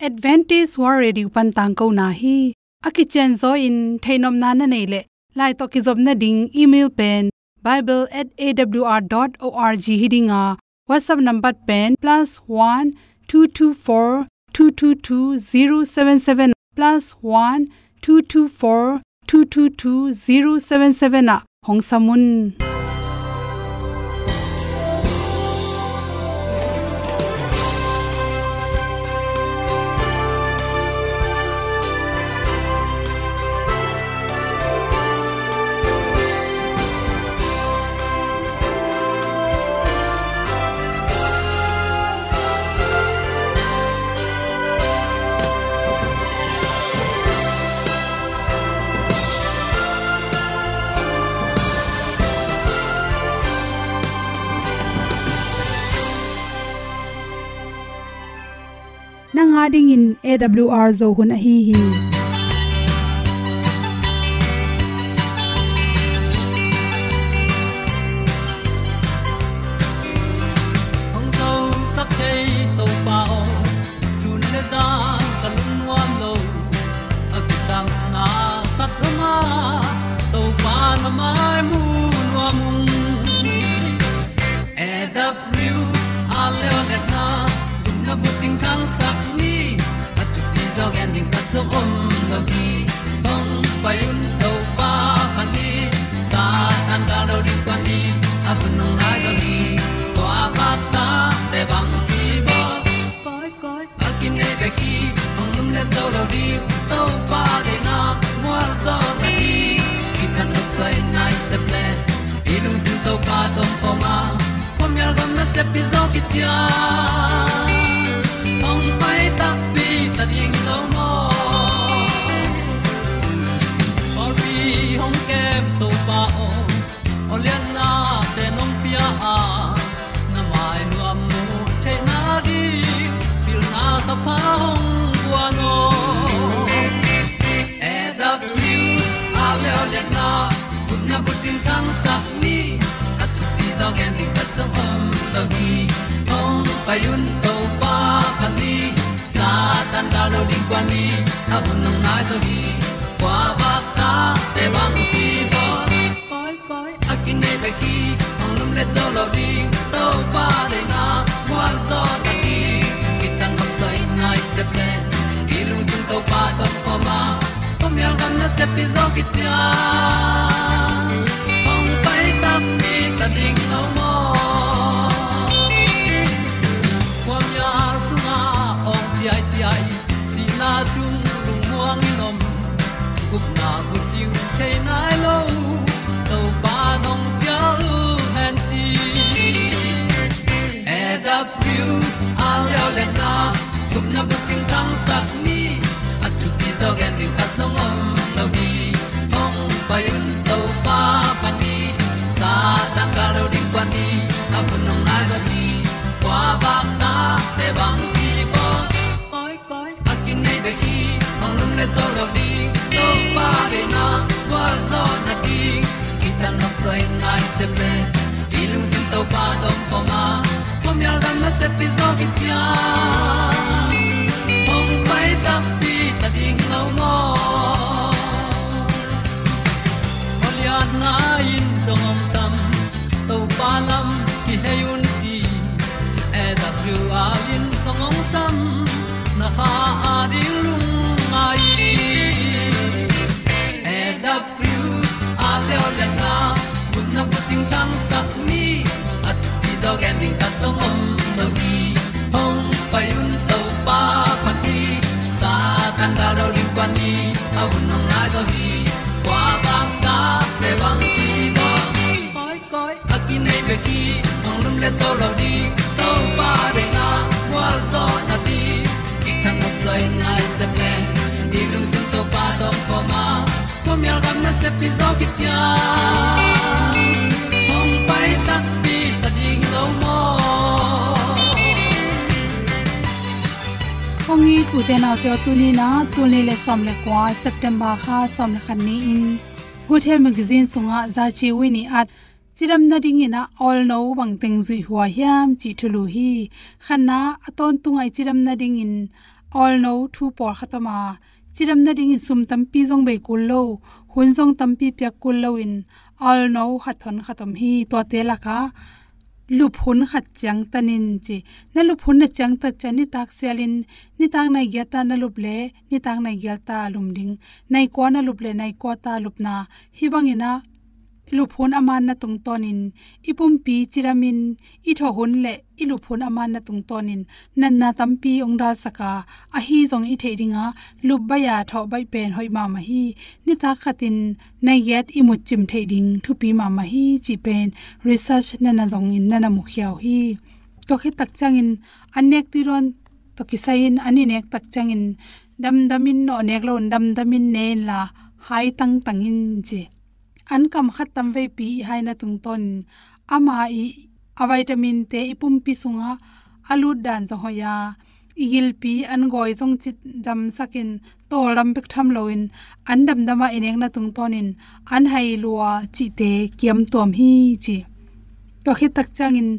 advantage war ready pan tang ko na hi. Aki chen zo in thainom na na nei le. Lai to ki job na ding email pen bible@awr.org hiding a whatsapp number pen plus +1 224 222 077 plus +1 224 222 077 a. Hong samun nga ding in awr zo hun a hi hi. To pa tom pa ma pom yal gam na se pi zo ki tia hong pai ta pi ta ding lo mo or bi hong kem to pa o olian na te nong pia a na mai nu am nu te na di pil na ta pa hong bua no e da blue a le olian na kun na bu tin kan sa payun to pa pa ni sa tan da lo ding kwan ni a bu nang mai so hi kwa ba ta te bang ki bo koi koi a kin nei pe ki ong lum le zo lo di to pa de na kwan zo ta ki ki tan nok sai nai se ple i lung sun to pa to pa ma. Kom yal gam na se pi zo ki tia ong pai ta mi ta ding lo tang sat ni at tu ti zo gen ni ta song om lo gi ong pa yun to pa pa ni sa tan ga lo ding pa ni a bu nong lai za ni kwa ba ta te bang ki bo koi koi a kin nei be ki ong lum le zo lo di to pa de na kwa zo na di ki tan nok sai nai se ple i lung sin to pa dom ko ma. Kom yal gam na se pi zo ki tia na ko tang sat ni at ti do gen ding ta som om no gi hong pai un to pa pa ti sa tan da do ri kwan ni a un nong lai do gi kwa ba ta pe bang ti mo koi koi a ki nei pe ki hong lum le to lo di to pa de na wa zo na ti ki kan mo sai nai se ple ni lung sun to pa do po ma. Ko mi al gam na se pi zo ki ti hong kongi tu te na te tu na, tu le le som le kwa september kha som le khan ni in good health magazine sunga za chi wini at chiram na ding ina all no bang teng zui huwa hiam, chi thulu hi khana aton tungai chiram na ding in all no thu por khatama chiram na ding in sum tam pi jong be kul lo, hun jong tam pi pya kul lo in all no khathon khatom hi to te la ka lup hun khat chang tanin chi. Na lup hun na chang ta chani tak selin ni tak nai gya ta na lup le, ni tak nai gya ta lum ding. Nai ko na lup le, nai ko ta lup na. Hi bangina iluphun aman na tung tonin ipum pi chiramin i hun le, iluphun aman na tung tonin nan na tampi ongdal saka a hi zong i theiringa lubaya tho bai pen hoi ma ma hi, ni ta khatin nai get i mu chim theiding thu ma ma hi, chi pen, research na na zong in, na na mu khiao hi. To khi tak changin anek ti ron, to ki sain ani nek tak changin dam damin no nek lon dam damin ne la, hai tang tangin je an kam khat tam ve pi hai na tung ton. Ama i, a vitamin te ipum pi sunga alu dan zo hoya igil pi, an goi jong chit jam sakin to ram bek tham loin. An dam dama ineng na tung tonin. An hai luwa chi te kiam tom hi chi. To khit tak changin,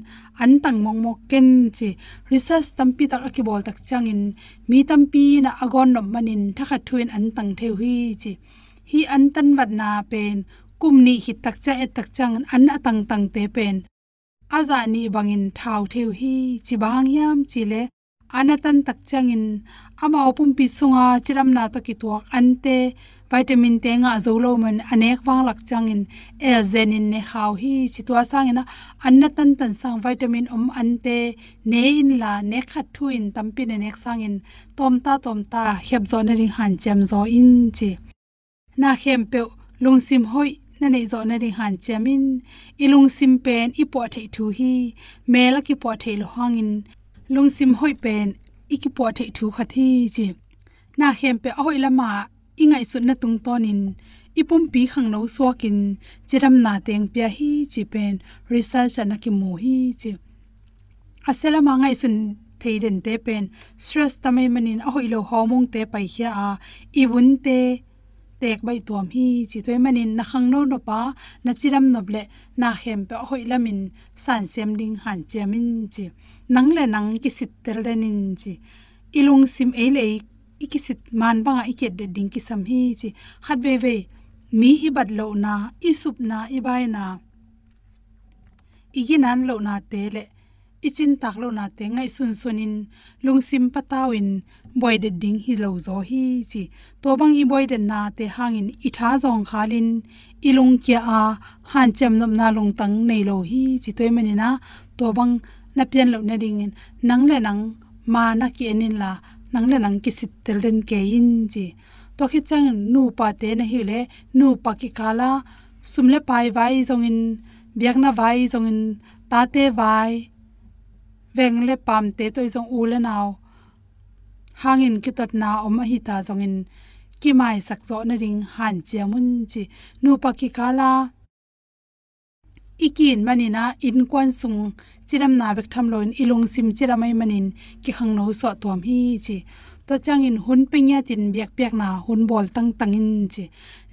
an tang mong mok ken chi. Research tampi tak akibol tak changin. Mi tampi na agon nom manin, thakha thuin an tang the hi chi. Hi an tan wat na pen kumni hi takcha e takchang an atang tang te pen. Aza ni bangin thau theu hi chibang yam chile anatan takchangin ama opum pi sunga chiram na to ki tuak ante vitamin te nga zolo man anek wang lak changin e zenin ne khaw hi chitwa sangina annatan tan sang vitamin om ante ne in la ne khat thu in tampi ne nek sangin tom ta tom ta heb zo na ring han chem zo in chi. Na khem pe lungsim hoi na nei zo na ri han chamin ilung sim pen ipo thei thu hi mela ki po thei lo hangin lung sim hoi pen iki po thei thu khathi chi na hem pe hoi lama ngai sun na tung tonin ipum pi khang no swakin chiram na teng pya hi chi pen research na ki mu hi chi asela ma ngai sun theiden te pen. Stress tamai manin a hoi lo homong te pai hia a. Iwun te tek bai tuam hi, chi toy manin na khang no pa na chiram no ble na khem pe hoi lamin, san sem ding han chemin chi. Nang le nang ki sit ter le nin chi. Ilung sim e le ikisit man banga iket de ding ki sam hi chi. Khat ve ve, mi ibad lo na isup na ibai na. Iginan lo na te le ichin tak lo na te ngai sun sunin lungsim patawin boy de ding hi lo zo hi chi. To bang i boy de na te hangin i tha zong khalin. Ilung kya a, han cham nam na long tang nei lo hi chi. Toy mani na to bang na pian lo na ding in. Nang le nang, ma na ki enin la. Nang le nang ki sit tel den ke in chi. To khi chang nu pa te na hi le, nu pa ki kala sumle pai vai zong in, biak na vai zong in, ta te vai. Veng le pam te toy zong u le naw hangin ki tot na om hi ta zong in ki mai sak zo na ring han che chi nu pa ki kala. Ikin manina in kwan sung chiram na bek tham loin ilung sim chiramai manin ki khang no so tom hi chi. To changin hun pengya tin biak biak na hun bol tang tangin chi.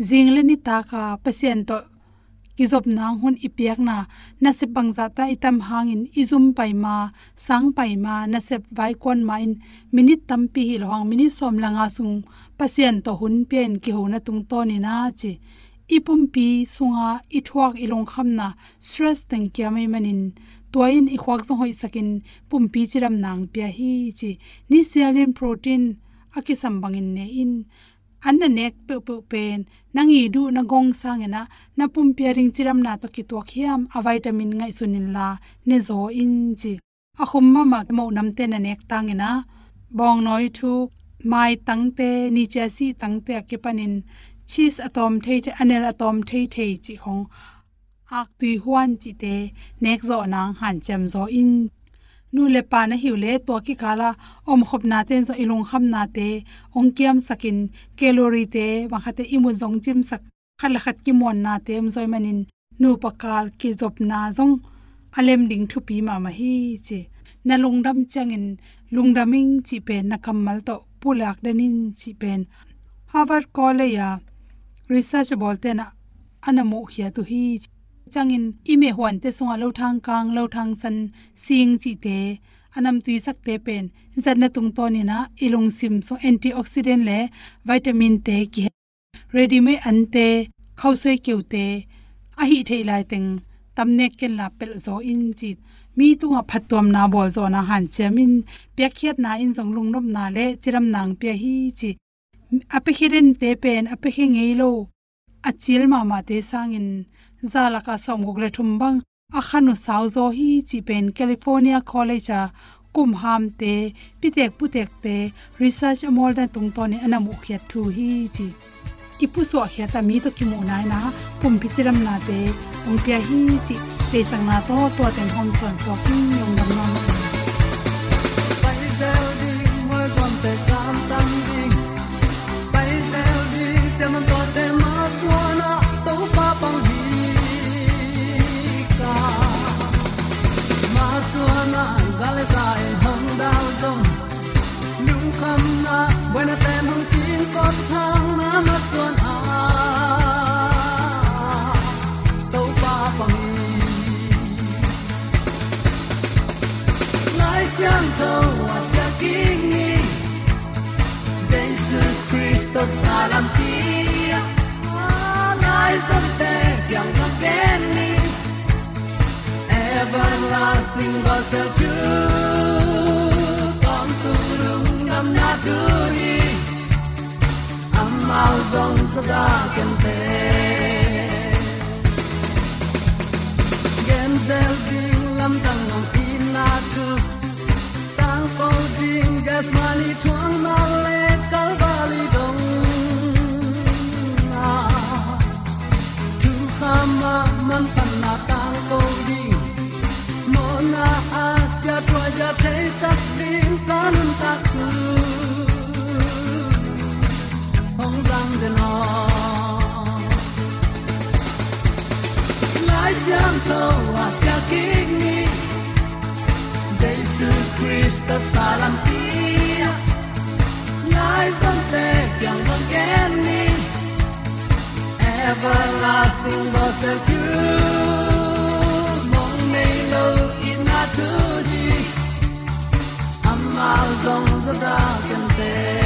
Jingle ni ta kha pasien to kizop na hun ipiak na na se bangza ta itam hangin izum pai ma, sang pai ma na se vai kon ma in minute tampi hi lohang mini som langa sung pasien to hun pen ki ho na tung to ni na chi. Ipum pi sunga ithuak ilong kham na stress teng kya mai manin. Toin i khwak song hoi sakin pumpi chiram nang pya hi chi. Ni sialin protein akisam bangin ne in an na nek pe pe pen nang i du na gong sang na na pum pairing chiram na to ki to khiam, a vitamin ngai sunin la, ne zo in chi. A khum ma ma mo nam te na nek tang ina bong noi thu, mai tang te, ni cha si tang te ke panin cheese atom thei the, anel atom thei thei chi khong ak tui huan chi te, nek zo nang han chem zo in nu le pa na hiu le to ki khala om khop na ten zo ilung kham na te, ong kiam sakin calorie te wa khate imu zong chim sak khala khat ki mon na te em zoi manin nu pakal ki zop na zong. Alem ding thu pi ma ma hi che. Na lungdam changin, lungdaming chi pe na kamal to pulak denin chi pen. Harvard college ya research bolte na anamu hiya tu hi changin ime huan te sunga lo thang kang, lo thang san sing chi te anam tui sak te pen. Zanna tung to ni na ilung sim so antioxidant le vitamin te ki ready me ante khausoi keute a hi theilai teng tamne ken la pel zo in chi. Mi tunga phatom na bol zo na han chemin pya khiat na in jong lung nom na le, chiram nang pya hi chi. Ape khiren te pen, ape hi ngei lo achil ma ma te sangin zalaka som gugle thumbang akhanu sauzo hi chi pen california college a kum ham te pitek putek te research amol da tung to ne anamu khya thu hi chi. Ipu so khya ta mi to kimu nai na pum pichiram na te ong pya hi chi pe sang na to to ten hom son so ki yong dam nam na buena te mong tin ko thang na ma suan a to pa pang lai xiang thâu a cha kinh ni Jesus christ Christo salam tia lai som te yang na ken ni everlasting gospel truth. Tu ni amao zong sa da ken te gen zel ding lam dang ngom in na tu tang ko ding gas mani thuang na le kal valley dong lai som te kyang wang gen ni everlasting gospel truth mong nei lo in na tu di amao zong za da kan te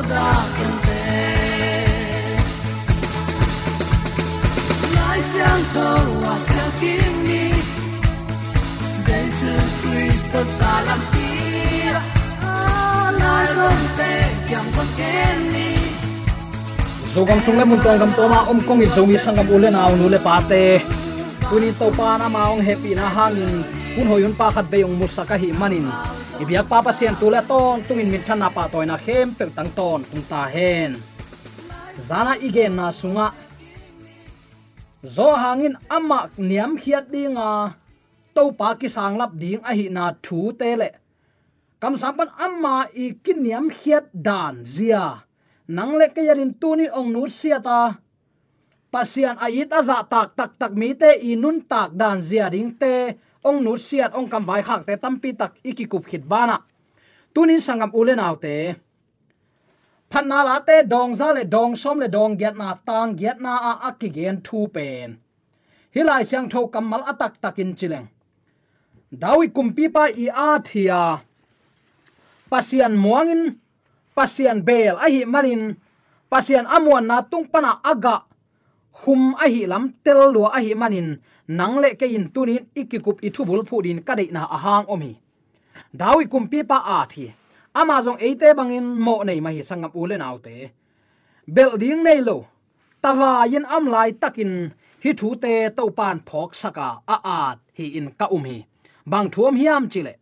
zong da zogam sung le mun tong gam toma om kong i zomi sangam ule na nu le pate, kuni to pa na ma ong happy na hangin kun hoyun pa khat be ong musaka hi manin ibiak pa pa sian tu ton tungin min thana pa toy na khem pe tang ton, tung ta hen. Zana igen na sunga. Zo hangin ama niam khiat dinga to pa ki sang lap ding a hi na thu te le. Kam sampan amma i kiniam khiat dan zia. Nang le ke yarin tuni ong nur sia ta. Pasian ait aza tak tak tak mi te inun tak dan zia ding te ong nu siat ong kam vai khak te tampi tak iki kup khit bana. Tunin sangam ule naw te. Phanna la te, dong za le dong som le dong get na, tang get na a akigen thu pen. Hilai siang tho kamal atak takin chileng. Dawi kumpi pa i a thia. Pasian muangin pasian bel a hi manin pasian amuan na tung pana aga hum a hi lam tel lo a hi manin, nang le ke in tunin ikikup din ca đế na ahang omi. Dawi kumpi pa a thi. Ama jong eite bangin mo nei ma hi sangam ule naute ding nei lo. Tawa yin am lai takin, hi thu te to pan phok saka a a hi in ka um hi bang thuam hiam chile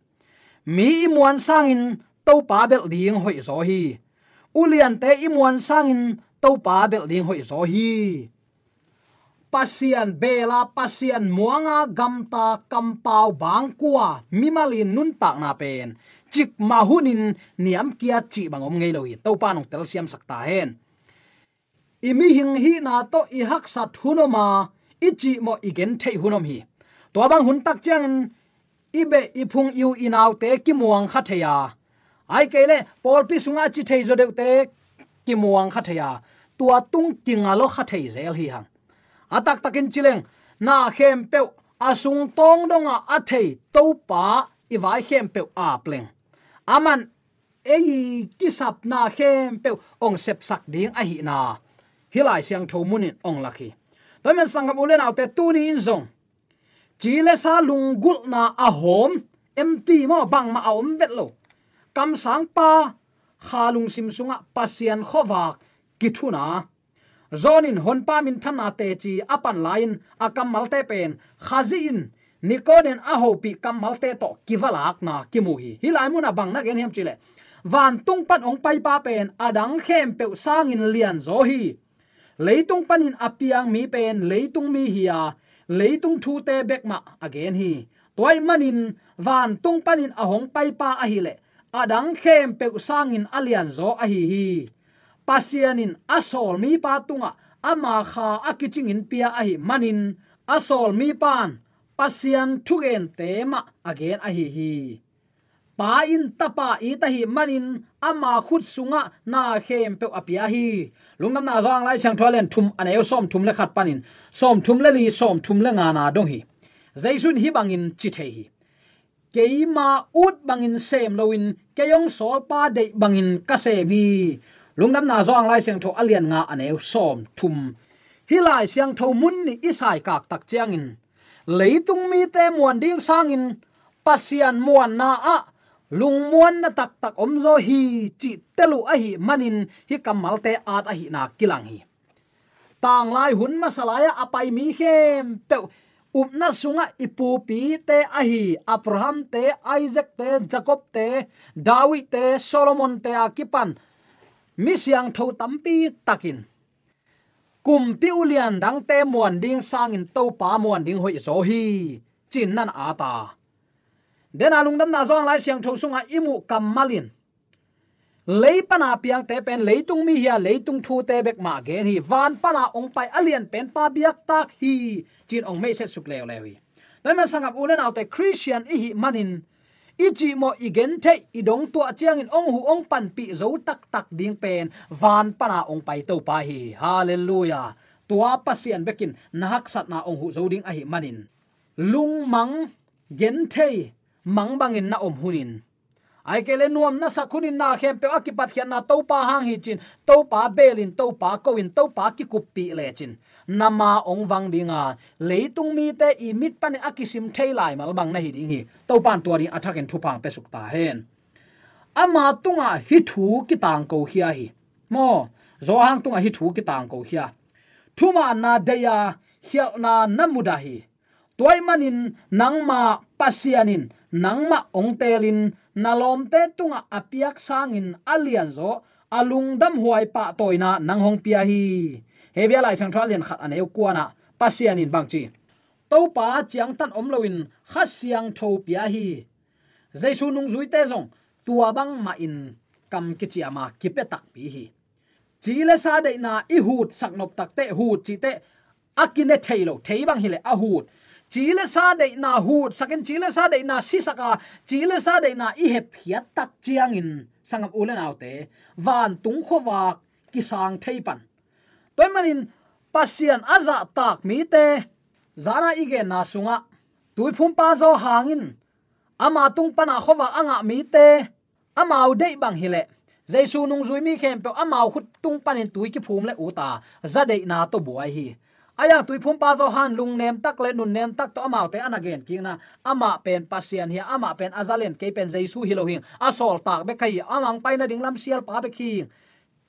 mi imuan sangin to pa bel ding hoi zo hi. Ulian te imuan sangin to pa bel ding hoi zo hi pasian bela, pasian muanga gamta kampau bangkua mimalin nun tak na pen. Chik mahunin, niam kia chi bangom ngei lo hi to pa nong tel siam sakta hen. Imi hing hi na to i hak sat hunoma ichi mo igen thei hunom hi. To bang hun tak chang ibe ipung yu inaw te ki muang kha theya ai kele pol pi sunga chi thei zo de te ki muang kha theya tua tung kinga lo kha thei zel hi hang atak takin chileng. Na khem pe asung tong donga a thei to pa i vai khem pe a pleng. Aman, ei, kisap na khem pe ong sep sak ding a hi na. Hilai siang tho munin ong laki. Toy men sangam ulen autte tu ni in zong. Chile sa lungul na a hom. Empty mo bang ma om vet lo. Kam sang pa khalung sim sunga pasian khowak kithuna zonin honpa min thana te chi apan line akam malte pen. Khazi in nikoden a ho pi kam malte to kiwalak na kimu hi. Hilai muna bang na gen hem chile. Van tung pan ong pai pa pen adang khem pe sangin lian zo hi. Leitung panin apiang mi pen, leitung mi hiya leitung thu te bek ma again hi. Toy manin van tung panin ahong pai pa a hi le. Adang khem pe sangin alian zo a hi hi pasianin asol mi pa tunga. Ama kha akiching in pia ahi manin. Asol mi pan pasian thugen tema. Again ahi hi. Pa in tapa i ta hi manin. Ama khut sunga na khem pe apia hi. Lungam na zang lai chang tholen thum aneu som thum le khat panin. Som thum le li, som thum le nga na dong hi. Zaisun hi bangin chi the hi. Keima ut bangin sem loin keyong sol pa de bangin ka se lungam na zong lai chang tho alian nga aneu som thum. Hilai siang tho mun ni isai kak tak chiang in. Leitung mi te muan ding sang in. Pasian muan na a. Lung muan na tak tak om zo hi. Chi telu a hi manin hi kamal te at a hi na kilang hi. Tang lai hun masalaya apai mi khem pe up na sunga ipu pi te a hi. Abraham te, isaac te, jacob te david te, solomon te akipan mi siang tho tampi takin kum pi ulian dang te muan ding sang in to pa muan ding hoi so hi. Chin nan ata den alung à dam na zong lai siang tho sunga à, imu kamalin leipana piang te pen leitung mi hia leitung thu te bek ma gen hi. Van pana ong pai alien pen pa biak tak hi. Chin ong me se suk lew lew hi. Dai ma sangap ulen autte christian i hi manin ichi mo igen the idong to chiang in ong hu ong pan pi zo tak tak ding pen. Van pana ong pai to pa hi. Hallelujah. Tua pasian bekin nahak sat na ong hu zo ding a hi manin. Lung mang gen thei mang bangin na om hunin ai kele nuam na sakhunin na khem pe akipat khian na tàu pa hang hi chin tàu pa belin tàu pa koin to pa ki kupi le chin. Nama ong wang dinga leitung mi te i mit pan akisim thailai mal bang na hi ding hi. To pan tuari athaken thupang pe sukta hen. Ama tunga hi thu ki tang ko hia hi. Mo, zo hang tunga hi thu ki tang ko hia. Thuma na deya, hial na namuda hi. Toy nang nangma pasianin nangma ongtelin nalom te tunga apiak sangin alian zo alungdam huai pa toina nang hong pia hi. Hebia lai chang thalian khat aneu kuana pasianin bangchi to pa chiang tan om loin kha siang tho pia hi. Jaisu nung zui te zong, tua bang ma in, kam ki chi ama ki pe tak pi hi. Chi le sa de na i hut sak nop tak te, hut chi te akine thailo thei bang hi le a hut chile sa de na hu chỉ chile sa de na si saka chile sa de na i he phiat tak chiang in sangam ulen autte van tung khowa ki sang thei pan toy manin pasian aza tak mi te zara ige na sunga tui phum pa zo hangin, ama tung pana khowa anga mi te amau dei bang hile. Jaisu nung zui mi khem pe amau khut tung panin tui ki phum le uta, za dei na to buai hi aya, tui phum pa zo han, lung nem tak, le nun nem tak, to amau te anagen king na. Ama pen pasian hi ama pen azalen ke pen jaisu hi lo hing. Asol tak be kai, amang paina ding lam sial pa be khi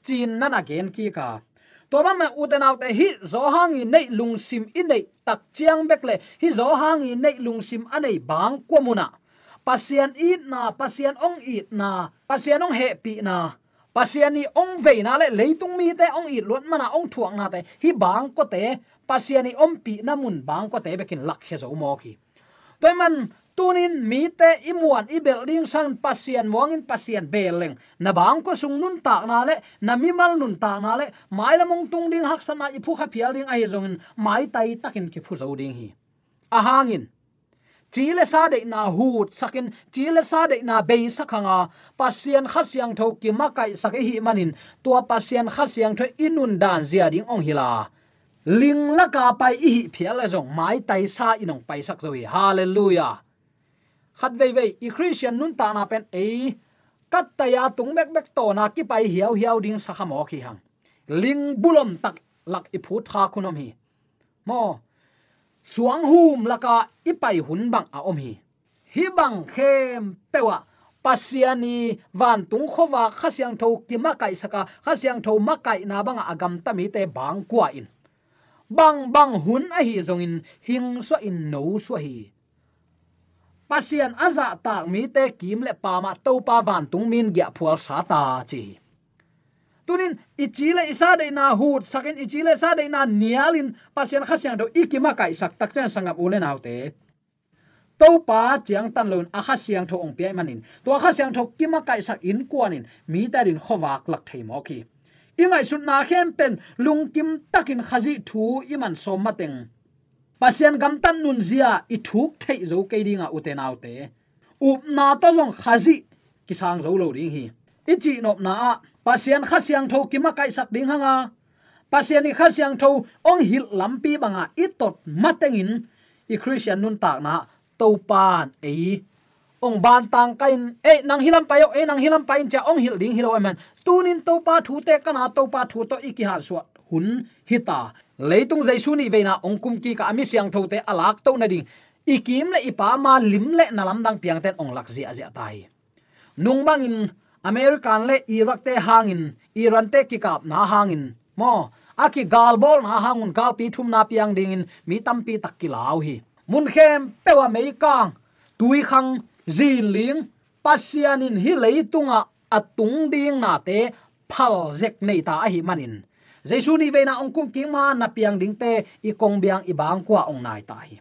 chin na again, ki ka. To ma ma uten out hi, zo hangi nei lung sim in nei tak chiang bek le. Hi zo hangi nei lung sim anei bang ko muna pasian i na pasian ong i na pasian ong happy na. Pasian ni ong ve na le, leitung mi te ong i luan mana ong thuang na te. Hi bang ko te pasiani ompi namun bang ko te bekin lak he zo mo ki. Toy man tunin mi te imuan i building san, pasian wangin pasian beleng. Na bang ko sung nun ta na le, na mi mal nun ta na le, mai la mong tung ding hak sana i phu kha phial ding ai zong mai tai takin ki phu zo ding hi. A hangin chile sa de na hut sakin chile sa de na be sakanga, pasian khasyang tho ki makai sakai hi manin, tua pasian khasyang tho inun dan zia ding ong hila ling la ka pai i hi la jong mai tai sa inong pai sak zoi hallelujah. Khat vei vei, i christian nun ta na pen e kat ta ya tung mek mek to na ki pai hiao hiao ding sa khamo khi hang. Ling bulom tak lak i phut kha kunom hi. Mo, suang hum laka i pai hun bang a om hi. Hi bang khem pewa, pasiani van tung khowa khasiang tho ki ma kai saka khasiang tho ma kai na banga agam tami te bang kwa in bang bang hun a hi zong in hing so in no so hi pasian aza tak mi te kim le pa ma to pa van tung min gya phual sa ta chi tunin ichile isa de na hut sakin ichile sa de na nialin pasian khasyang do ikima kai sak tak chan sangap ulen autte to pa chiang tan lon a kha siang tho ong pe manin to kha siang tho kima kai sak in kwanin mi ta din khowak lak thei mo ki ingai sun na khem pen, lung kim takin khazi thu iman som mateng pasian gam tan nun zia, i thuk thei zo ke dinga uten autte up na to jong khazi ki sang zo lo ding hi. I chi nop na a pasian khasyang tho ki ma kai sak ding hanga. Pasian ni khasyang tho ong hil lampi banga, i tot mateng in. I christian nun tak na, to pan ei ong ban tang kain e nang hilam payo e nang hilam pain cha ong hil ding hilo man tunin to pa thu te kana to pa thu to iki ha suat hun hita leitung jaisu ni veina ong kum ki ka ami siang thote alak to à na ding ikim le ipa ma lim le na lam dang piang ten ong lak zia zia tai. Nung bangin american le iraq te hangin iran te ki kap na hangin mo aki à galbol na hangun gal pi thum na piang dingin mi tam pi tak hi. Mun khem pewa mei kang, tui khang zin ling pasianin hi leitunga atung ding à, à na te phal zek nei ta hi manin. Jesu ni veina ongkum king ma na piang ding te i kong biang i bang kwa ong nai ta hi.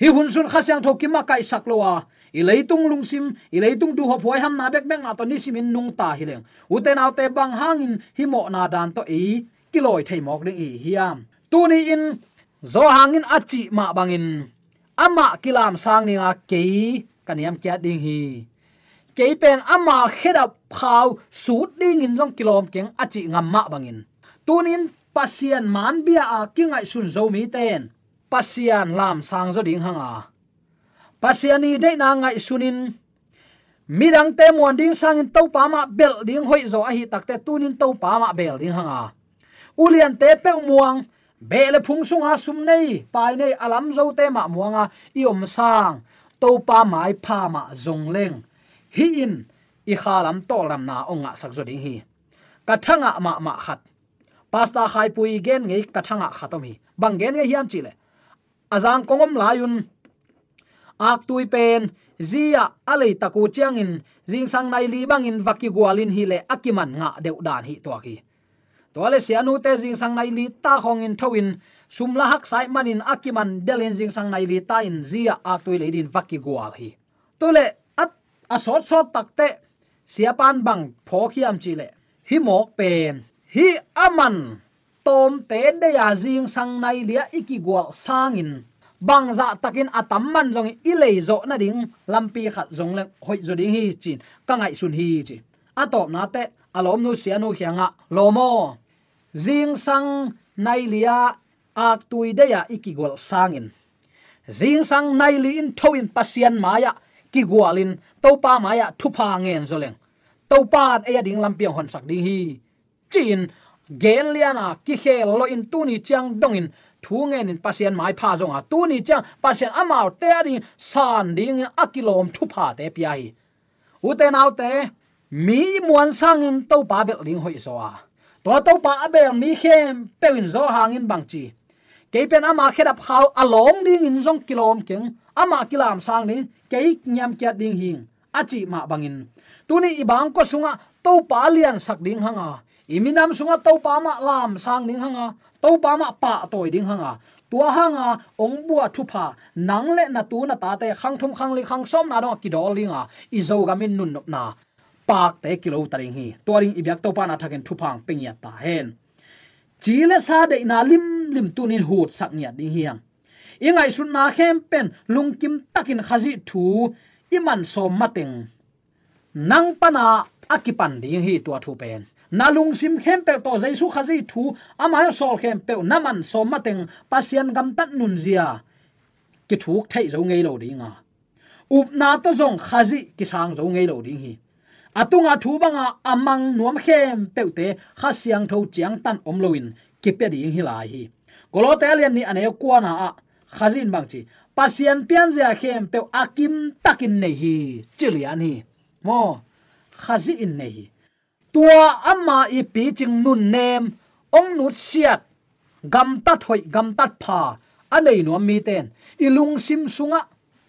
Hi hun sun khasyang thokima kai saklowa i leitung à. lungsim i leitung du ho phoi ham na bek bek na to ni simin nung ta hi leng. Uten au te bang hangin hi mo na dan to e kiloi thei mok ding i hiam tu ni in zo hangin achi ma bangin ama kilam sang ni nga ke kaniam kya ding hi ke pen ama kheda phau su ding in jong kilom keng achi ngam ma bangin tunin pasian man bia a kingai sun zo mi ten pasian lam sang zo ding hanga pasiani de na ngai sunin midang te mon ding sang in to pa ma bel ding hoi zo a hi takte tunin to pa ma bel ding hanga ulian te pe muang bele phung sunga sum nei pai nei alam zo te ma muanga iom sang to pa mai pha ma zong leng. Hi in, i khalam to lam na onga ah sak zo ding hi kathanga ah ma ma khat. Pasta khai pui gen ngei kathanga ah khatom hi. Bang gen nge hiam chile. Azang kongom layun ak tui pen, zia alei taku chiangin jing sang nai li bangin vaki gwalin hi le akiman nga deu dan hi to ki. To le sianu te jing sang nai li ta hongin thowin sumla hak sai manin akiman delin jing sang nai li ta in zia a tui le din vaki gwal hi. To le at a sot takte siapan bang phokhiam chile hi mok pen. Hi aman. Tom te de ya jing sang nai lia iki gwal sangin. Bang za takin atam man jong i lei zo na ding. Lampi khat jong le hoi zo ding hi chin. Ka ngai sun hi chi. Atop na te. Alom nu sianu khianga lomo. Jing sang nai lia ak tui de ya ikigol sangin. Zing sang nai li in thoin pasian maya kigwalin topa maya thupa ngen zoleng. Topa e ding lampiang hon sak ding hi. Chin gen liana ki khel lo in tuni chang dongin, thu ngen in pasien mai pha zonga tuni chang pasien amao te ari san ding akilom thupa te pia hi. U te te, mi muan sang in topa bel ling hoi zo a. To topa abel mi khem pewin zo hangin bangchi chi ke pen ama khedap khaw along ding in jong kilom keng. Ama kilam sang ni ke nyam kya ding hing. Achi ma bangin. Tuni ibang ko sunga to palian sak ding hanga. Iminam sunga to pa ma lam sang ding hanga. To pa ma pa toy ding hanga. Tua hanga, ong bua thu pha nang le na tu na ta te khang thum khang li khang som na do ki dol linga. I zo ga min nun nop na. Pak te kilo taring hi. Toring ibyak to pa na thaken thu phang pengya ta hen chile sa de na lim lim tunin hut sak nya ding hiang ingai sun na khem pen lungkim takin khazi thu iman so mateng nang pana akipan ding hi tua thu pen nalung sim khem pe to jaisu khazi thu ama sol khem pe naman so mateng pasian gam tat nun zia ki thuk thai zo ngei lo dinga up à. na to zong khazi ki sang zo ngei lo ding hi atunga thu banga amang nuam khem peute, kha siang tho chiang tan om kipe ding hi lai hi. Kolo te ni ane kwana a, khazin bang chi. Pasian pian zia khem pe akim takin nei hi, chilian hi. Mo, khazi in nei hi. Tua amma i pi ching nun nem, ong nut siat, gam tat hoi, gam tat pha, anei nuam mi ten. Ilung sim sunga,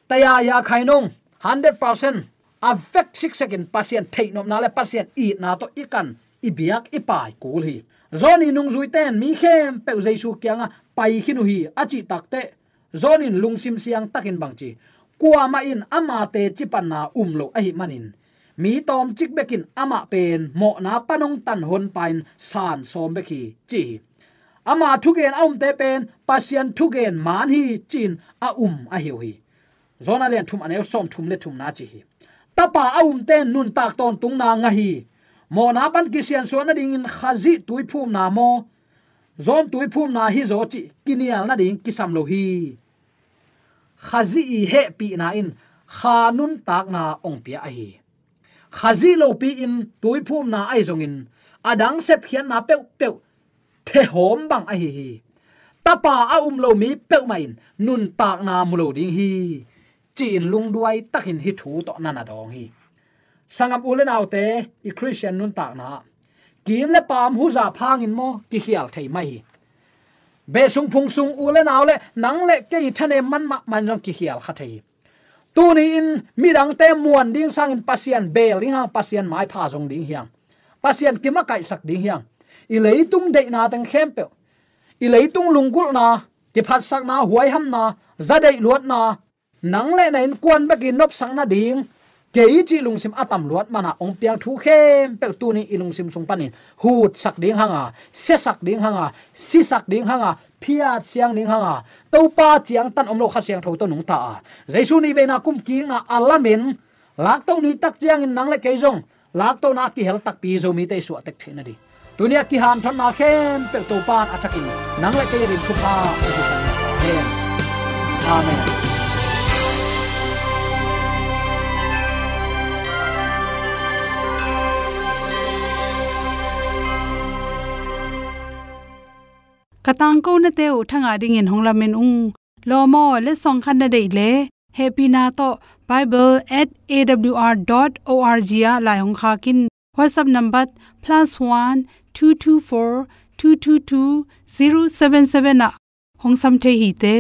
taya ya khainong 100% affect sik sekin, pasien thei nom na le, pasien i na to ikan ibiak ipai kul hi. Zoni nung zui ten, mi khem pe jaisu kyanga pai khinu hi achi takte zonin lungsim siang takin bangchi kwa ma in ama te chipan na umlo ahi manin. Mi tom chik bekin ama pen, mo na panong tan hon pain, san som beki, chi ama thugen aum te pen, pasien thugen man hi, chin a um a hiu hi. Zona len thum aneu som thum le thum na chi hi tapa aum ten nun tak ton tung na nga hi. Mo na pan kisian so na ding in khazi tui phum na mo. Zon tui phum na hi zo chi kinial na ding kisam lo hi. Khazi i he pi na in khanun tak na ong pia a hi. Khazi lo pi in tui phum na ai zong in. Adang sep khian na pe pe the hom bang a hi hi. Tapa a um lo mi pe mai nun tak na mu lo ding hi chin lung duai takin hi thu to na na dong hi. Sangam ulen autte i christian nun tak na. Kin le pam hu za phang in mo, ki khial thei mai hi. Be sung phung sung ulen aw le, nang le ke thane man ma man jong ki khial kha thei. Tu ni in, mi mirang te muan ding sang in pasian bel ding hang, pasian mai pha jong ding hiang. Pasian kima kai sak ding hiang. I leitung de na tang khem pe. I lung lungkul na, ki phat sak na, huai ham na zadai luat na nang le na in kwan ba ki nop sang na ding ke chi lung sim atam luat mana ong piang thu khem. Pe tu ni ilung sim sung panin hut sak ding hanga se sak ding hanga si sak ding hanga phia chiang ding hanga to pa chiang tan om lo kha siang tho to nung ta jaisu ni ve na kum ki na alamin lak to ni tak chiang in nang le ke jong lak to na ki hel tak pi zo mi te su atek thena di dunia ki han thon na khem pe to pan atakin nang le ke rin thu pa amen. Katang ko na te u thanga ding in hongla men ung. Lo mo le song khan na dei le. Happy na to. Bible@awr.org ya la yong kha kin. Whatsapp number +1 224 222 077 na. Hong sam the hi te.